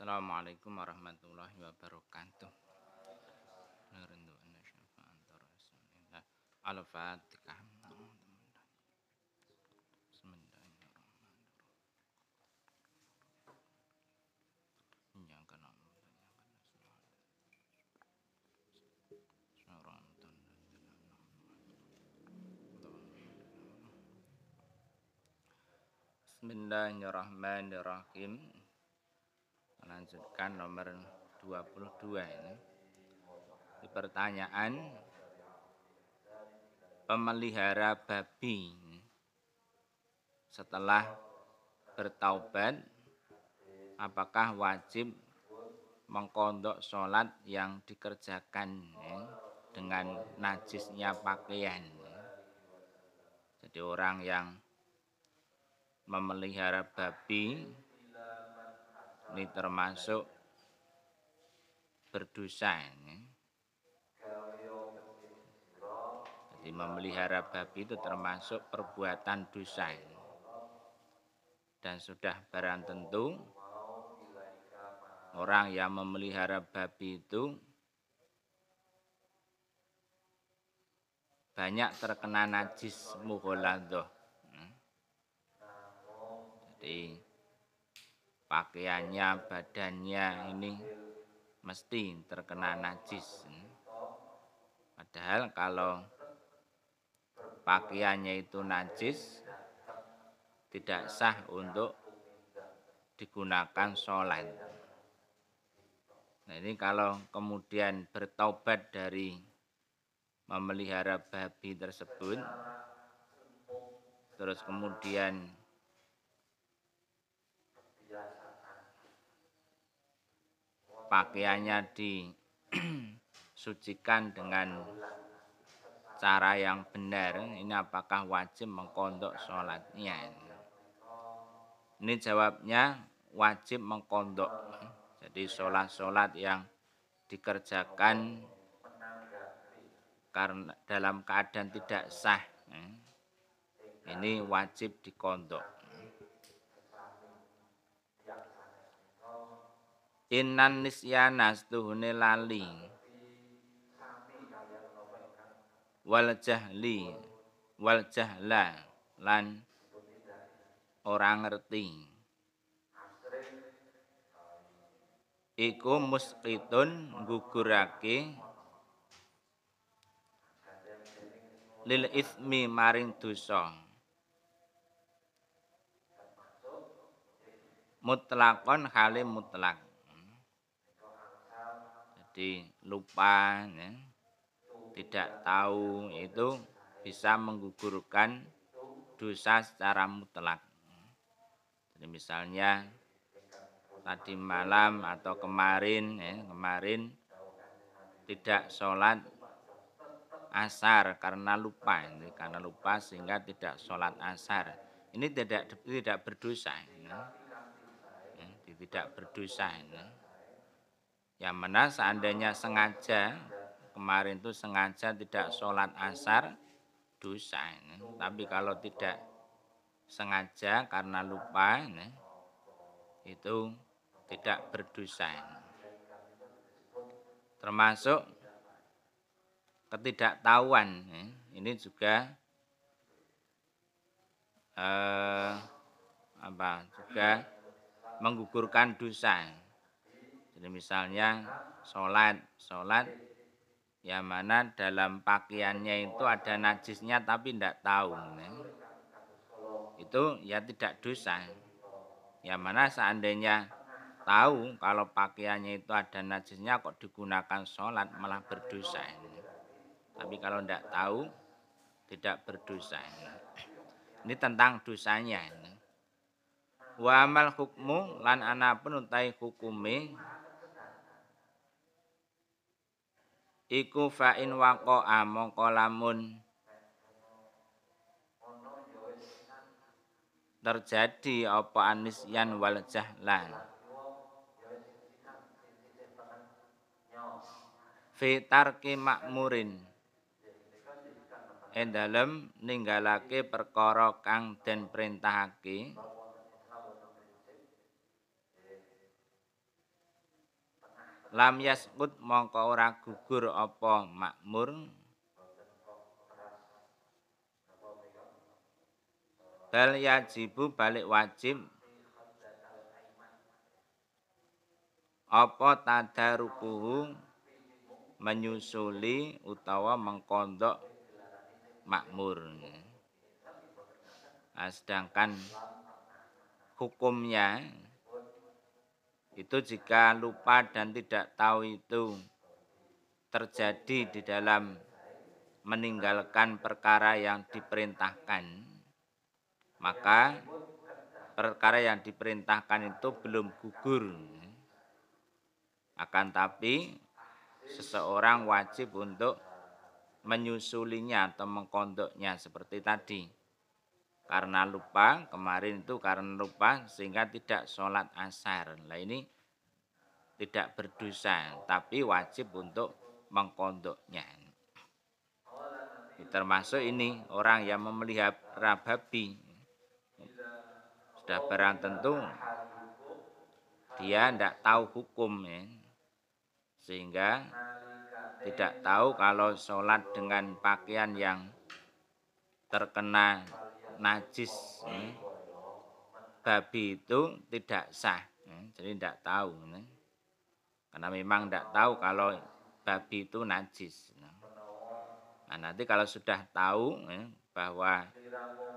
Assalamualaikum warahmatullahi wabarakatuh. Al-Fatihah. Bismillahirrahmanirrahim. Lanjutkan nomor 22 ini. Di pertanyaan pemelihara babi setelah bertaubat apakah wajib mengkondok sholat yang dikerjakan dengan najisnya pakaian. Jadi orang yang memelihara babi ini termasuk berdosa ini. Jadi memelihara babi itu termasuk perbuatan dosa ini. Dan sudah barang tentu orang yang memelihara babi itu banyak terkena najis mughaladah jadi pakaiannya, badannya ini mesti terkena najis. Padahal kalau pakaiannya itu najis tidak sah untuk digunakan sholat. Nah ini kalau kemudian bertaubat dari memelihara babi tersebut, terus kemudian pakaiannya disucikan dengan cara yang benar. Ini apakah wajib mengkondok sholatnya? Ini jawabnya wajib mengkondok. Jadi sholat-sholat yang dikerjakan karena dalam keadaan tidak sah. Ini wajib dikondok Inan nisyana setuhune lali. Wal jahli wal jahla lan orang ngerti. Iku musqitun gugurake lil ismi maring dosa. Mutlakon halim mutlak jadi lupa ya, tidak tahu itu bisa menggugurkan dosa secara mutlak. Jadi misalnya tadi malam atau kemarin ya, kemarin tidak sholat asar karena lupa ini karena lupa sehingga tidak sholat asar ini tidak tidak berdosa ya. Ya, tidak berdosa ya. Yang mana seandainya sengaja kemarin itu sengaja tidak sholat asar dosa ini. Tapi kalau tidak sengaja karena lupa ini, itu tidak berdosa ini. Termasuk ketidaktahuan ini juga eh, apa juga menggugurkan dosa. Jadi misalnya sholat, sholat yang mana dalam pakaiannya itu ada najisnya tapi tidak tahu. Ya. Itu ya tidak dosa. Yang mana seandainya tahu kalau pakaiannya itu ada najisnya kok digunakan sholat malah berdosa. Ya. Tapi kalau tidak tahu tidak berdosa. Ya. Ini tentang dosanya. Ya. Wa amal hukmu lan anapun utai hukume iku fa in waqa'a mongko lamun terjadi apa anisyan wal jahlan. Fi tarki makmurin ing dalem ninggalake perkara kang den perintahake lam yasqut mongko ora gugur apa makmur? Bal yajibu balik wajib. Apa tadarukuhu? Menyusuli utawa mengkondok makmur. Nah, sedangkan hukumnya itu jika lupa dan tidak tahu itu terjadi di dalam meninggalkan perkara yang diperintahkan, maka perkara yang diperintahkan itu belum gugur. Akan tapi seseorang wajib untuk menyusulinya atau mengkondoknya seperti tadi. Karena lupa, kemarin itu karena lupa sehingga tidak sholat asar. Nah ini tidak berdosa, tapi wajib untuk mengkondoknya. Termasuk ini orang yang memelihara babi. Sudah barang tentu dia tidak tahu hukum ya sehingga tidak tahu kalau sholat dengan pakaian yang terkena najis hmm, babi itu tidak sah hmm, jadi tidak tahu hmm. karena memang tidak tahu kalau babi itu najis nah nanti kalau sudah tahu bahwa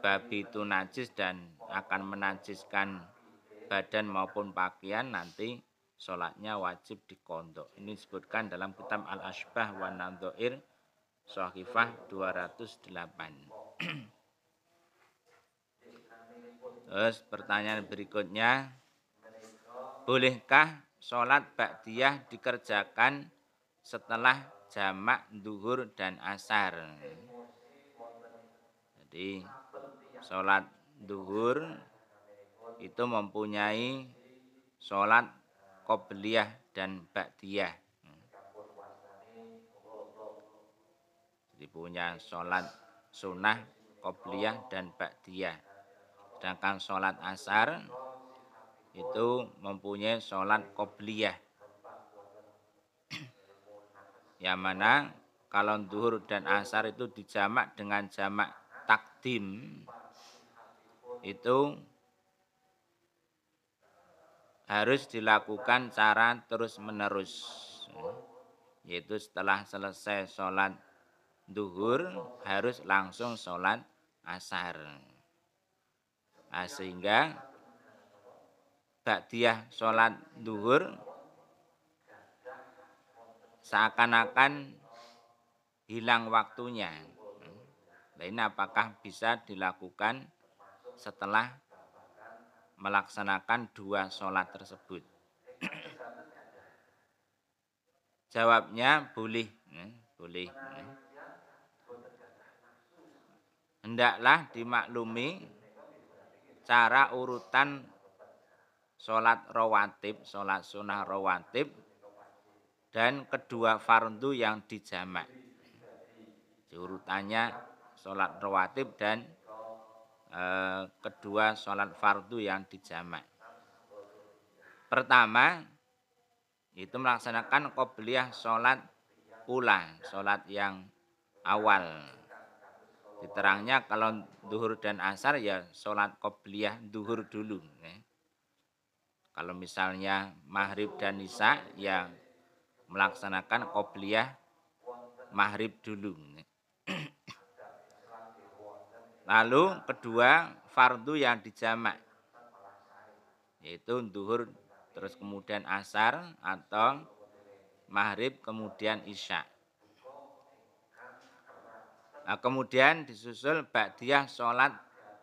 babi itu najis dan akan menajiskan badan maupun pakaian nanti sholatnya wajib dikondok. Ini disebutkan dalam kitab Al-Ashbah wa Nadhoir Sohifah 208. Terus pertanyaan berikutnya, bolehkah sholat ba'diyah dikerjakan setelah jamak duhur dan asar? Jadi sholat duhur itu mempunyai sholat qobliyah dan ba'diyah. Jadi punya sholat sunnah, qobliyah dan ba'diyah. Sedangkan sholat asar itu mempunyai sholat qobliyah. Yang mana kalau duhur dan asar itu dijamak dengan jamak takdim itu harus dilakukan cara terus-menerus. Yaitu setelah selesai sholat duhur harus langsung sholat asar. Nah, sehingga Ba'diyah sholat duhur seakan-akan hilang waktunya. Nah, ini apakah bisa dilakukan setelah melaksanakan dua sholat tersebut? Jawabnya boleh, ya, boleh. Ya. Hendaklah dimaklumi cara urutan sholat rawatib, sholat sunnah rawatib, dan kedua fardu yang dijamak. Urutannya sholat rawatib dan Eh, kedua sholat fardu yang dijamak. Pertama itu melaksanakan qobliyah sholat pula, sholat yang awal. Diterangnya kalau duhur dan asar ya sholat qobliyah duhur dulu. Ya. Kalau misalnya maghrib dan isya ya melaksanakan qobliyah maghrib dulu. Ya. Lalu kedua fardu yang dijamak yaitu duhur terus kemudian asar atau maghrib kemudian isya. Nah, kemudian disusul ba'diyah sholat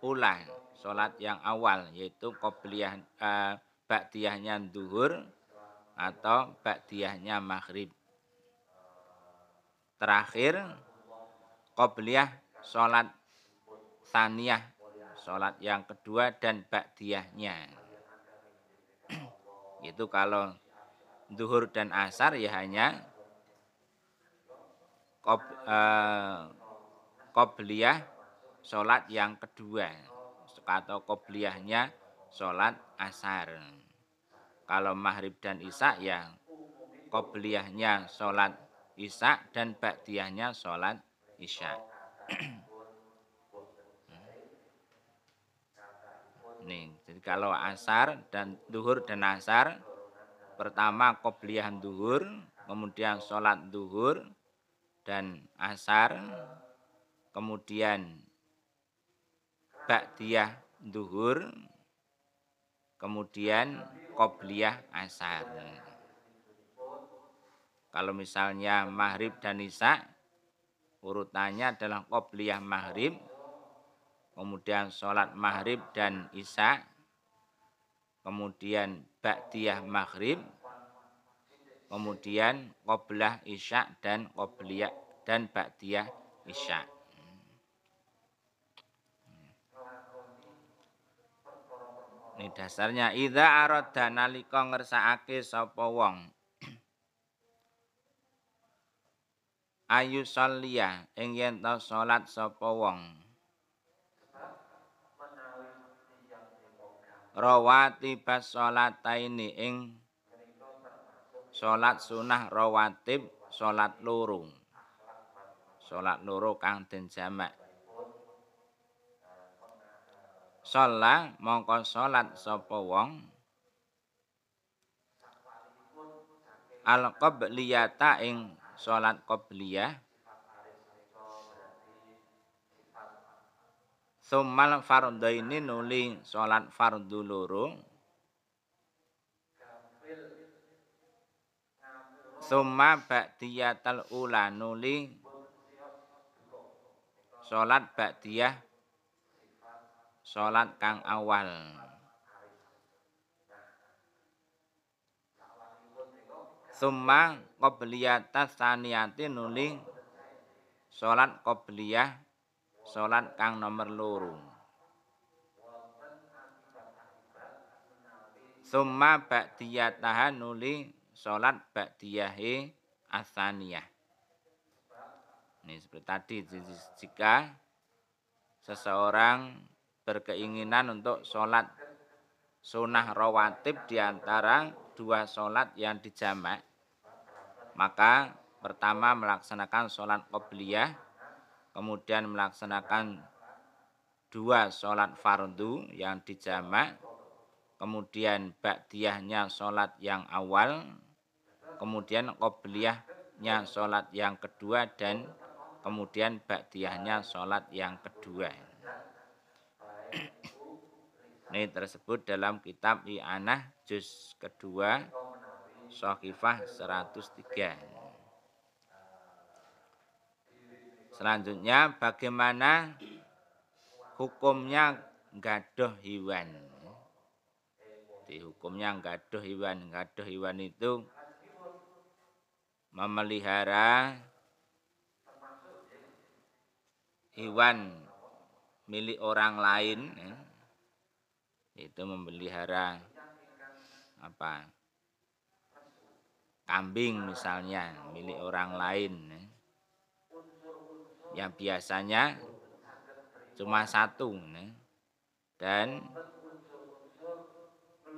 pula, sholat yang awal yaitu qobliyah eh, ba'diyahnya duhur atau ba'diyahnya maghrib. Terakhir qobliyah sholat saniyah sholat yang kedua dan ba'diyahnya itu kalau duhur dan asar ya hanya eh, qobliyah sholat yang kedua atau qobliyahnya sholat asar kalau maghrib dan isya ya qobliyahnya sholat isya dan ba'diyahnya sholat isya. Nih, jadi kalau asar dan duhur dan asar, pertama qobliyah duhur, kemudian sholat duhur dan asar, kemudian ba'diyah duhur, kemudian qobliyah asar. Kalau misalnya maghrib dan isya, urutannya adalah qobliyah maghrib, kemudian sholat maghrib dan isya, kemudian ba'diyah maghrib, kemudian qoblah isya dan qobliyah dan ba'diyah isya. Ini dasarnya idza arada nalika ngersakake sapa wong ayu salliya ing yen ta salat sapa wong. Rawatib salataini ing salat sunah rawatib salat loro salat loro kang den jamak Sholat mongko sholat sapa wong? Al qabliyata ing sholat qabliyah. Summal fardhaini nuli sholat fardhu loro. Summa ba'diyatal ula nuli sholat ba'diyah salat kang awal. Summa qobliyatas saniyati nuli salat qobliyah salat kang nomor loro. Summa ba'diyataha nuli salat ba'diyahe asaniyah. Ini seperti tadi jika seseorang berkeinginan untuk sholat sunnah rawatib di antara dua sholat yang dijamak, maka pertama melaksanakan sholat qobliyah, kemudian melaksanakan dua sholat fardu yang dijamak, kemudian ba'diyahnya sholat yang awal, kemudian qobliyahnya sholat yang kedua, dan kemudian ba'diyahnya sholat yang kedua. Ini tersebut dalam kitab I'anah juz kedua Sohifah 103. Selanjutnya bagaimana hukumnya gadoh hewan. Di hukumnya gadoh hewan. Gadoh hewan itu memelihara hewan milik orang lain ya itu memelihara apa kambing misalnya milik orang lain ya. yang biasanya cuma satu ya. dan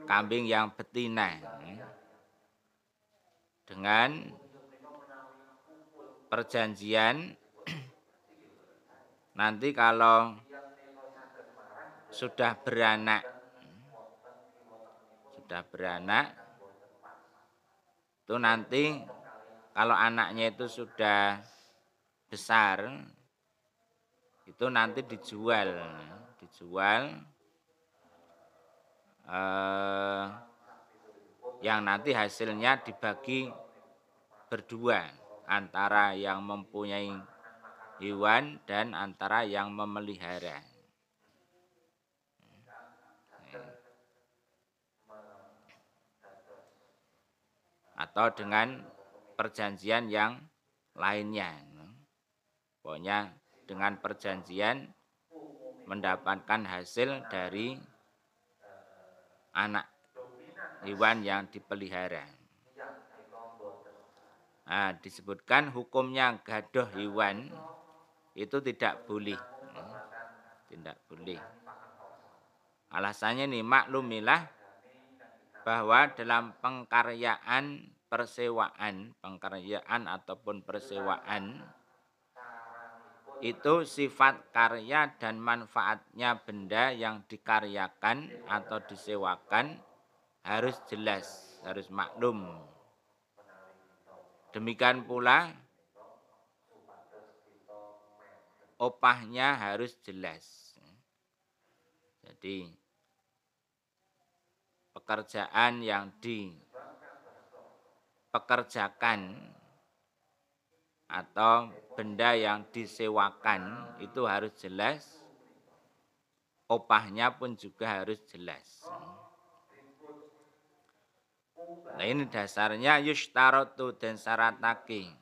kambing yang betina ya. dengan perjanjian nanti kalau sudah beranak sudah beranak itu nanti kalau anaknya itu sudah besar itu nanti dijual dijual eh, yang nanti hasilnya dibagi berdua antara yang mempunyai hewan dan antara yang memelihara atau dengan perjanjian yang lainnya. Pokoknya dengan perjanjian mendapatkan hasil dari anak hewan yang dipelihara. Nah, disebutkan hukumnya gadoh hewan itu tidak boleh. Tidak boleh. Alasannya nih maklumilah bahwa dalam pengkaryaan persewaan, pengkaryaan ataupun persewaan itu sifat karya dan manfaatnya benda yang dikaryakan atau disewakan harus jelas, harus maklum. Demikian pula opahnya harus jelas. Jadi pekerjaan yang dipekerjakan atau benda yang disewakan itu harus jelas, opahnya pun juga harus jelas. Nah ini dasarnya yushtarotu dan syaratake.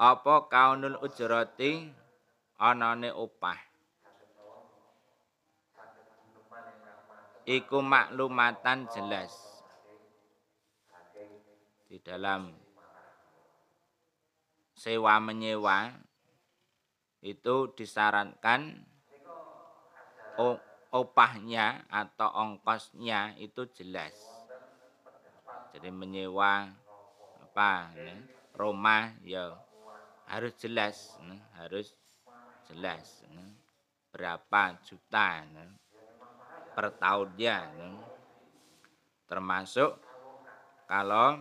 Apa kaunul ujrati anane opah. Iku maklumatan jelas. Di dalam sewa menyewa itu disarankan opahnya atau ongkosnya itu jelas. Jadi menyewa apa ya, rumah ya harus jelas, harus jelas berapa juta per tahunnya. Termasuk kalau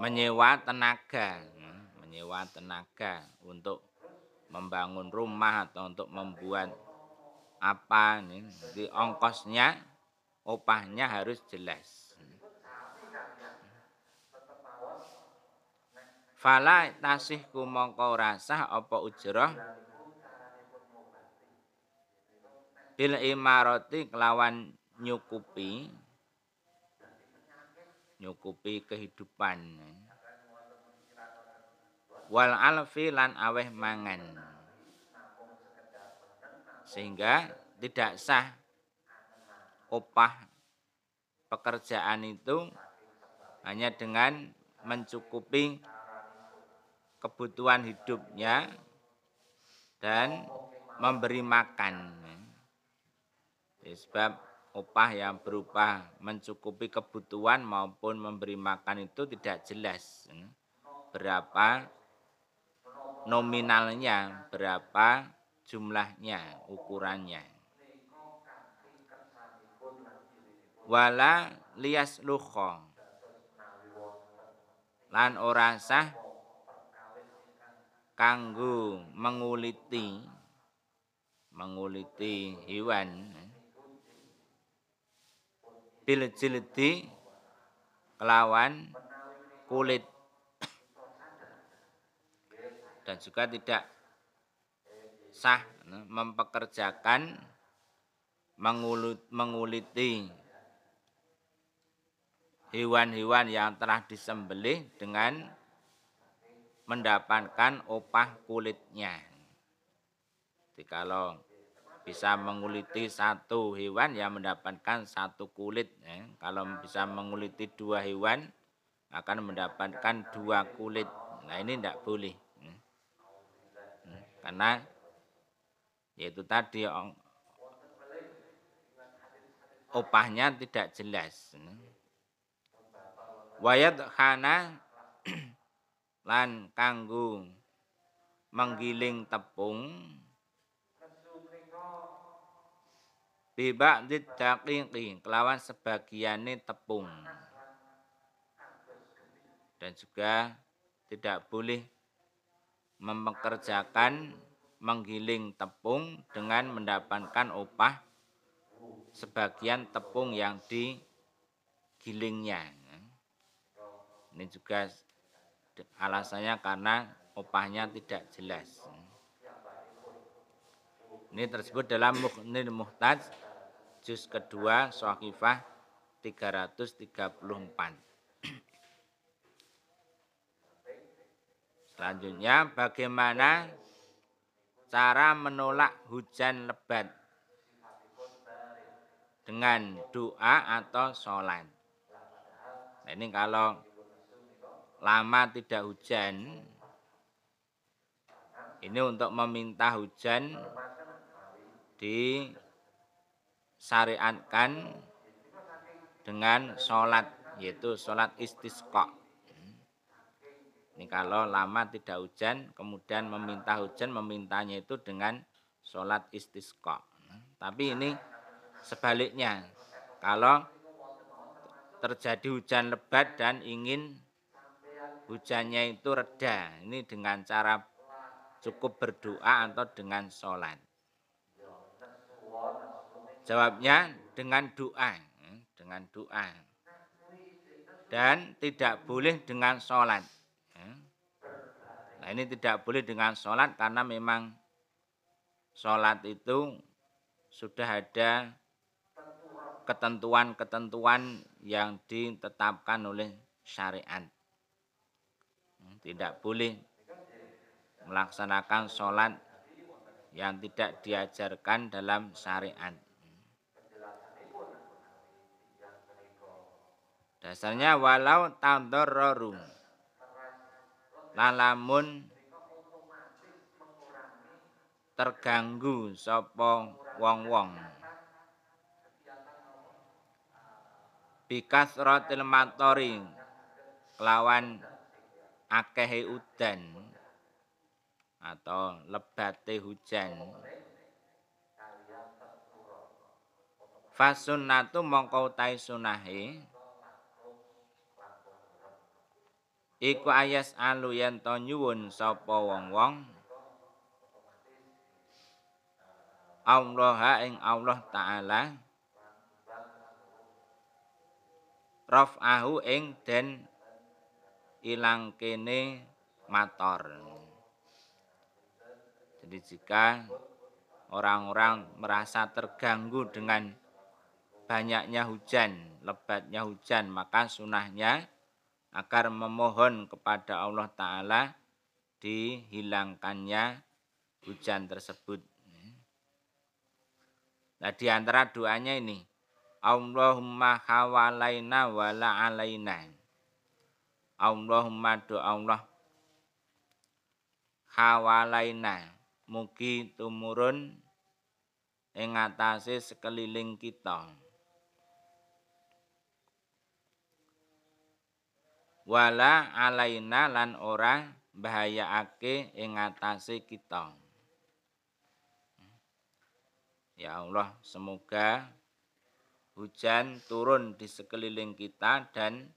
menyewa tenaga, menyewa tenaga untuk membangun rumah atau untuk membuat apa nih, di ongkosnya, opahnya harus jelas. Fala tasih kumongko rasah apa ujrah bil imarati kelawan nyukupi nyukupi kehidupan wal alfi lan aweh mangan sehingga tidak sah upah pekerjaan itu hanya dengan mencukupi kebutuhan hidupnya dan memberi makan. Sebab upah yang berupa mencukupi kebutuhan maupun memberi makan itu tidak jelas. Berapa nominalnya, berapa jumlahnya, ukurannya. Wala lias lukho lan ora sah kanggo menguliti menguliti hewan bil jildi kelawan kulit dan juga tidak sah mempekerjakan mengulut, menguliti hewan-hewan yang telah disembelih dengan mendapatkan opah kulitnya. Jadi kalau bisa menguliti satu hewan ya mendapatkan satu kulit ya. kalau bisa menguliti dua hewan akan mendapatkan dua kulit nah ini tidak boleh ya. Karena yaitu tadi opahnya tidak jelas ya. wayat hana lan kanggo menggiling tepung Bibak didaqiqi kelawan sebagiannya tepung. Dan juga tidak boleh mempekerjakan menggiling tepung dengan mendapatkan upah sebagian tepung yang digilingnya. Ini juga alasannya karena upahnya tidak jelas. Ini tersebut dalam Muhnil Muhtaj juz kedua Sohifah 334. Selanjutnya bagaimana cara menolak hujan lebat dengan doa atau sholat. Nah, ini kalau lama tidak hujan, ini untuk meminta hujan di disyariatkan dengan sholat yaitu sholat istisqa. Ini kalau lama tidak hujan, kemudian meminta hujan, memintanya itu dengan sholat istisqa. Tapi ini sebaliknya, kalau terjadi hujan lebat dan ingin hujannya itu reda, ini dengan cara cukup berdoa atau dengan sholat. Jawabnya dengan doa, dengan doa. Dan tidak boleh dengan sholat. Nah ini tidak boleh dengan sholat karena memang sholat itu sudah ada ketentuan-ketentuan yang ditetapkan oleh syariat. Tidak boleh melaksanakan sholat yang tidak diajarkan dalam syariat. Dasarnya walau tadorroru lalamun terganggu sapa wong-wong. Bikas rotil matori kelawan akehe udan atau lebate hujan. Fasunnatu mongko tai sunahe iku ayas alu yen to nyuwun sapa wong-wong. Allah ing Allah taala. Raf'ahu ing den ilang kene mator. Jadi jika orang-orang merasa terganggu dengan banyaknya hujan, lebatnya hujan, maka sunahnya agar memohon kepada Allah Ta'ala dihilangkannya hujan tersebut. Nah di antara doanya ini, Allahumma hawalaina wala alaina. Allahumma doa Allah hawalaina mugi tumurun ing sekeliling kita. Wala alaina lan ora bahayaake ing atase kita. Ya Allah, semoga hujan turun di sekeliling kita dan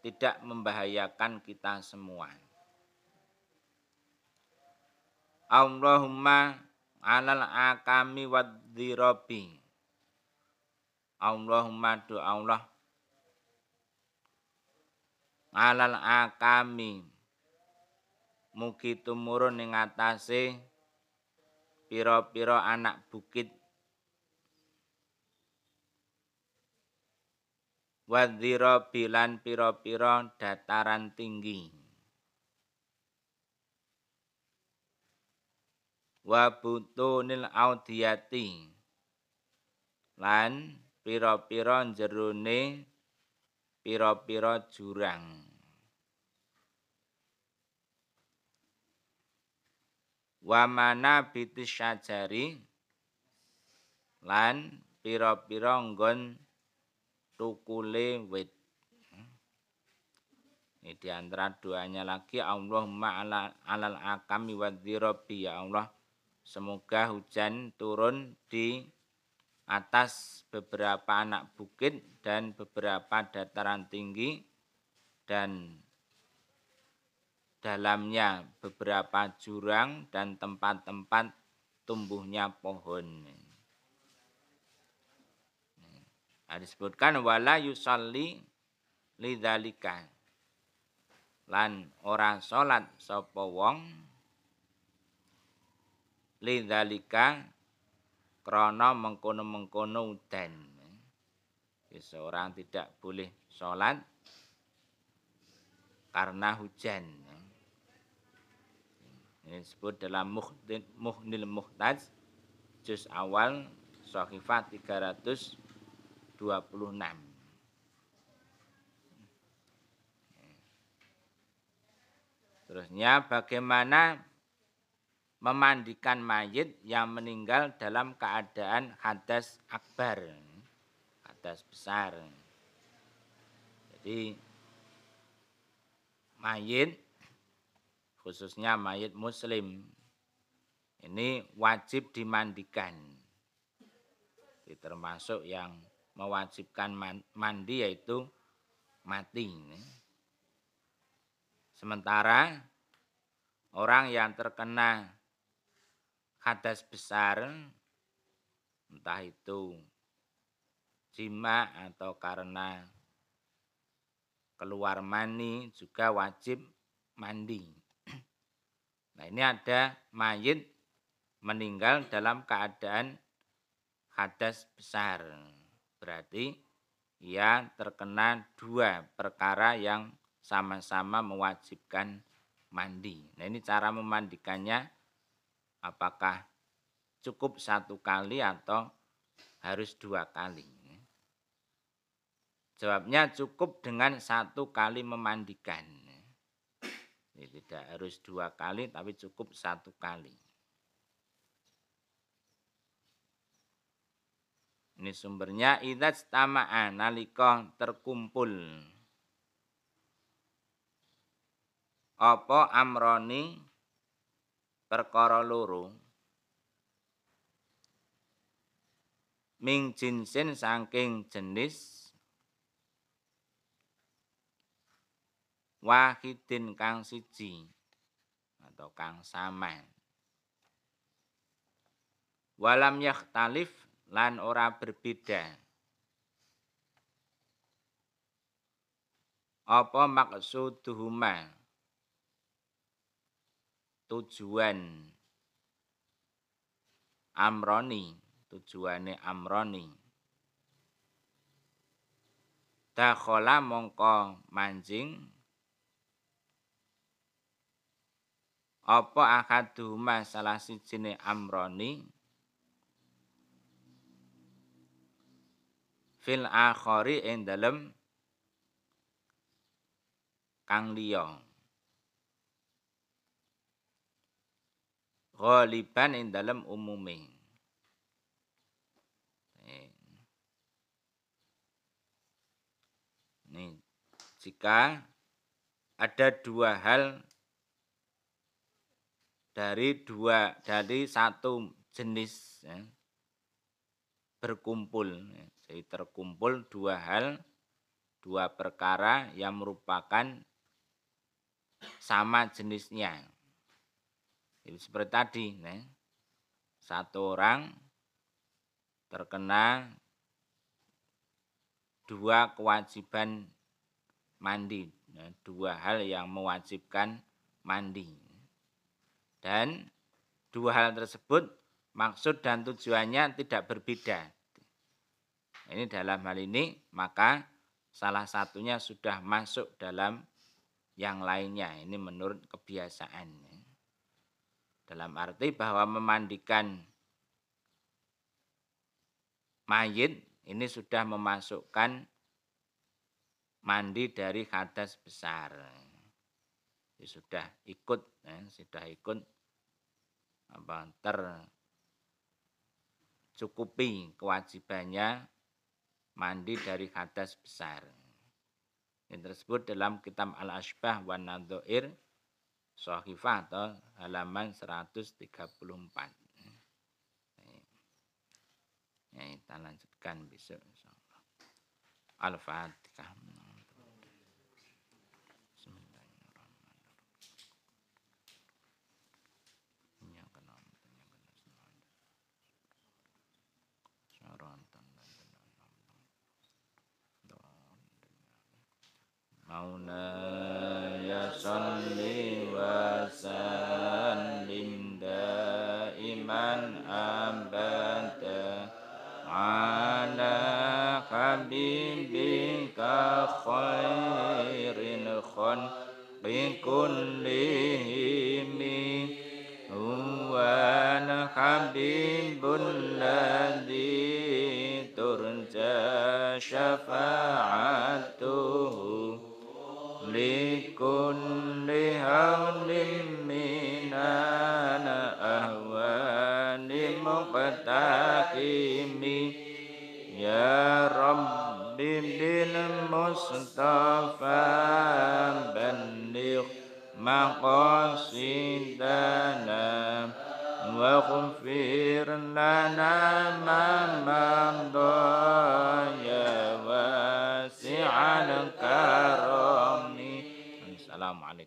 tidak membahayakan kita semua. Allahumma alal akami wadzirabi. Allahumma doa Allah alal akami. Mugi tumurun ing atase pira-pira anak bukit. Wadhira bilan pira-pira dataran tinggi. Wa butunil audiyati. Lan pira-pira jerone pira-pira jurang wa mana bitis syajari lan pira-pira nggon tukule wit. Ini di antara doanya lagi Allahumma ala, alal akami wa ya Allah. Semoga hujan turun di atas beberapa anak bukit dan beberapa dataran tinggi dan dalamnya beberapa jurang dan tempat-tempat tumbuhnya pohon. Nah, disebutkan wala yusalli lidzalika. Lan ora salat sapa wong lidzalika krana mengkono-mengkono udan. Seorang tidak boleh sholat karena hujan. Ini disebut dalam Muhnil Muhtaj juz awal Sahifah 326. Terusnya bagaimana memandikan mayit yang meninggal dalam keadaan hadas akbar, hadas besar. Jadi mayit khususnya mayit muslim ini wajib dimandikan. Termasuk yang mewajibkan mandi yaitu mati. Sementara orang yang terkena hadas besar, entah itu jima atau karena keluar mani juga wajib mandi. Nah ini ada mayit meninggal dalam keadaan hadas besar. Berarti ia terkena dua perkara yang sama-sama mewajibkan mandi. Nah ini cara memandikannya apakah cukup satu kali atau harus dua kali. Jawabnya cukup dengan satu kali memandikan. Ini tidak harus dua kali tapi cukup satu kali. Ini sumbernya idat tama'a nalika terkumpul. Apa amroni perkara loro ming jinsin saking jenis wahidin kang siji atau kang sama walam yakhtalif lan ora berbeda. Apa maksuduhuma? Tujuan amroni, tujuane amroni. Dakhala mongko manjing apa akaduhuma salah sijine amroni? Fil akhari ing dalem kang liya. Ghaliban ing dalem umume Nih, jika ada dua hal dari dua dari satu jenis ya, berkumpul ya, jadi terkumpul dua hal, dua perkara yang merupakan sama jenisnya. Jadi seperti tadi, nih, satu orang terkena dua kewajiban mandi, dua hal yang mewajibkan mandi. Dan dua hal tersebut maksud dan tujuannya tidak berbeda. Ini dalam hal ini maka salah satunya sudah masuk dalam yang lainnya. Ini menurut kebiasaan. Dalam arti bahwa memandikan mayit ini sudah memasukkan mandi dari hadas besar. Sudah ikut, ya, sudah ikut apa tercukupi kewajibannya mandi dari hadas besar. Ini tersebut dalam kitab Al-Ashbah wa Nadhoir Sohifah atau halaman 134. Ya, kita lanjutkan besok. Al-Fatihah. مولاي صل وسلم دائما أبدا على حبيبك خير الخلق كلهم هو الحبيب الذي ترجى شفاعته لكل هول من المستقيم يا رب بالمصطفى بلغ مقاصدنا واغفر لنا ما مضى